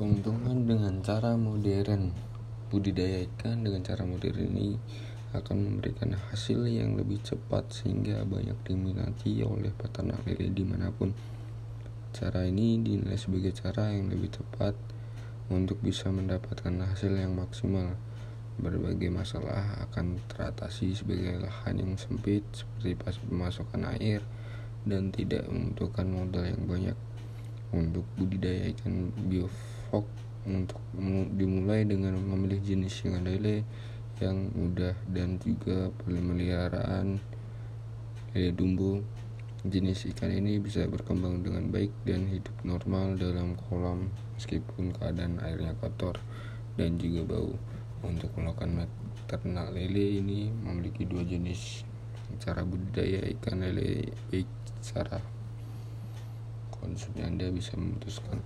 Keuntungan dengan cara modern Budidaya ikan dengan cara modern ini akan memberikan hasil yang lebih cepat sehingga banyak diminati oleh peternak lele di mana pun. Cara ini dinilai sebagai cara yang lebih tepat untuk bisa mendapatkan hasil yang maksimal. Berbagai masalah akan teratasi sebagai lahan yang sempit seperti pas pemasukan air dan tidak membutuhkan modal yang banyak untuk budidaya ikan biofok untuk dimulai dengan memilih jenis ikan lele yang mudah dan juga pemeliharaan lele dumbo jenis ikan ini bisa berkembang dengan baik dan hidup normal dalam kolam meskipun keadaan airnya kotor dan juga bau. Untuk melakukan ternak lele ini memiliki dua jenis cara budidaya ikan lele baik secara konsumsi Anda bisa memutuskan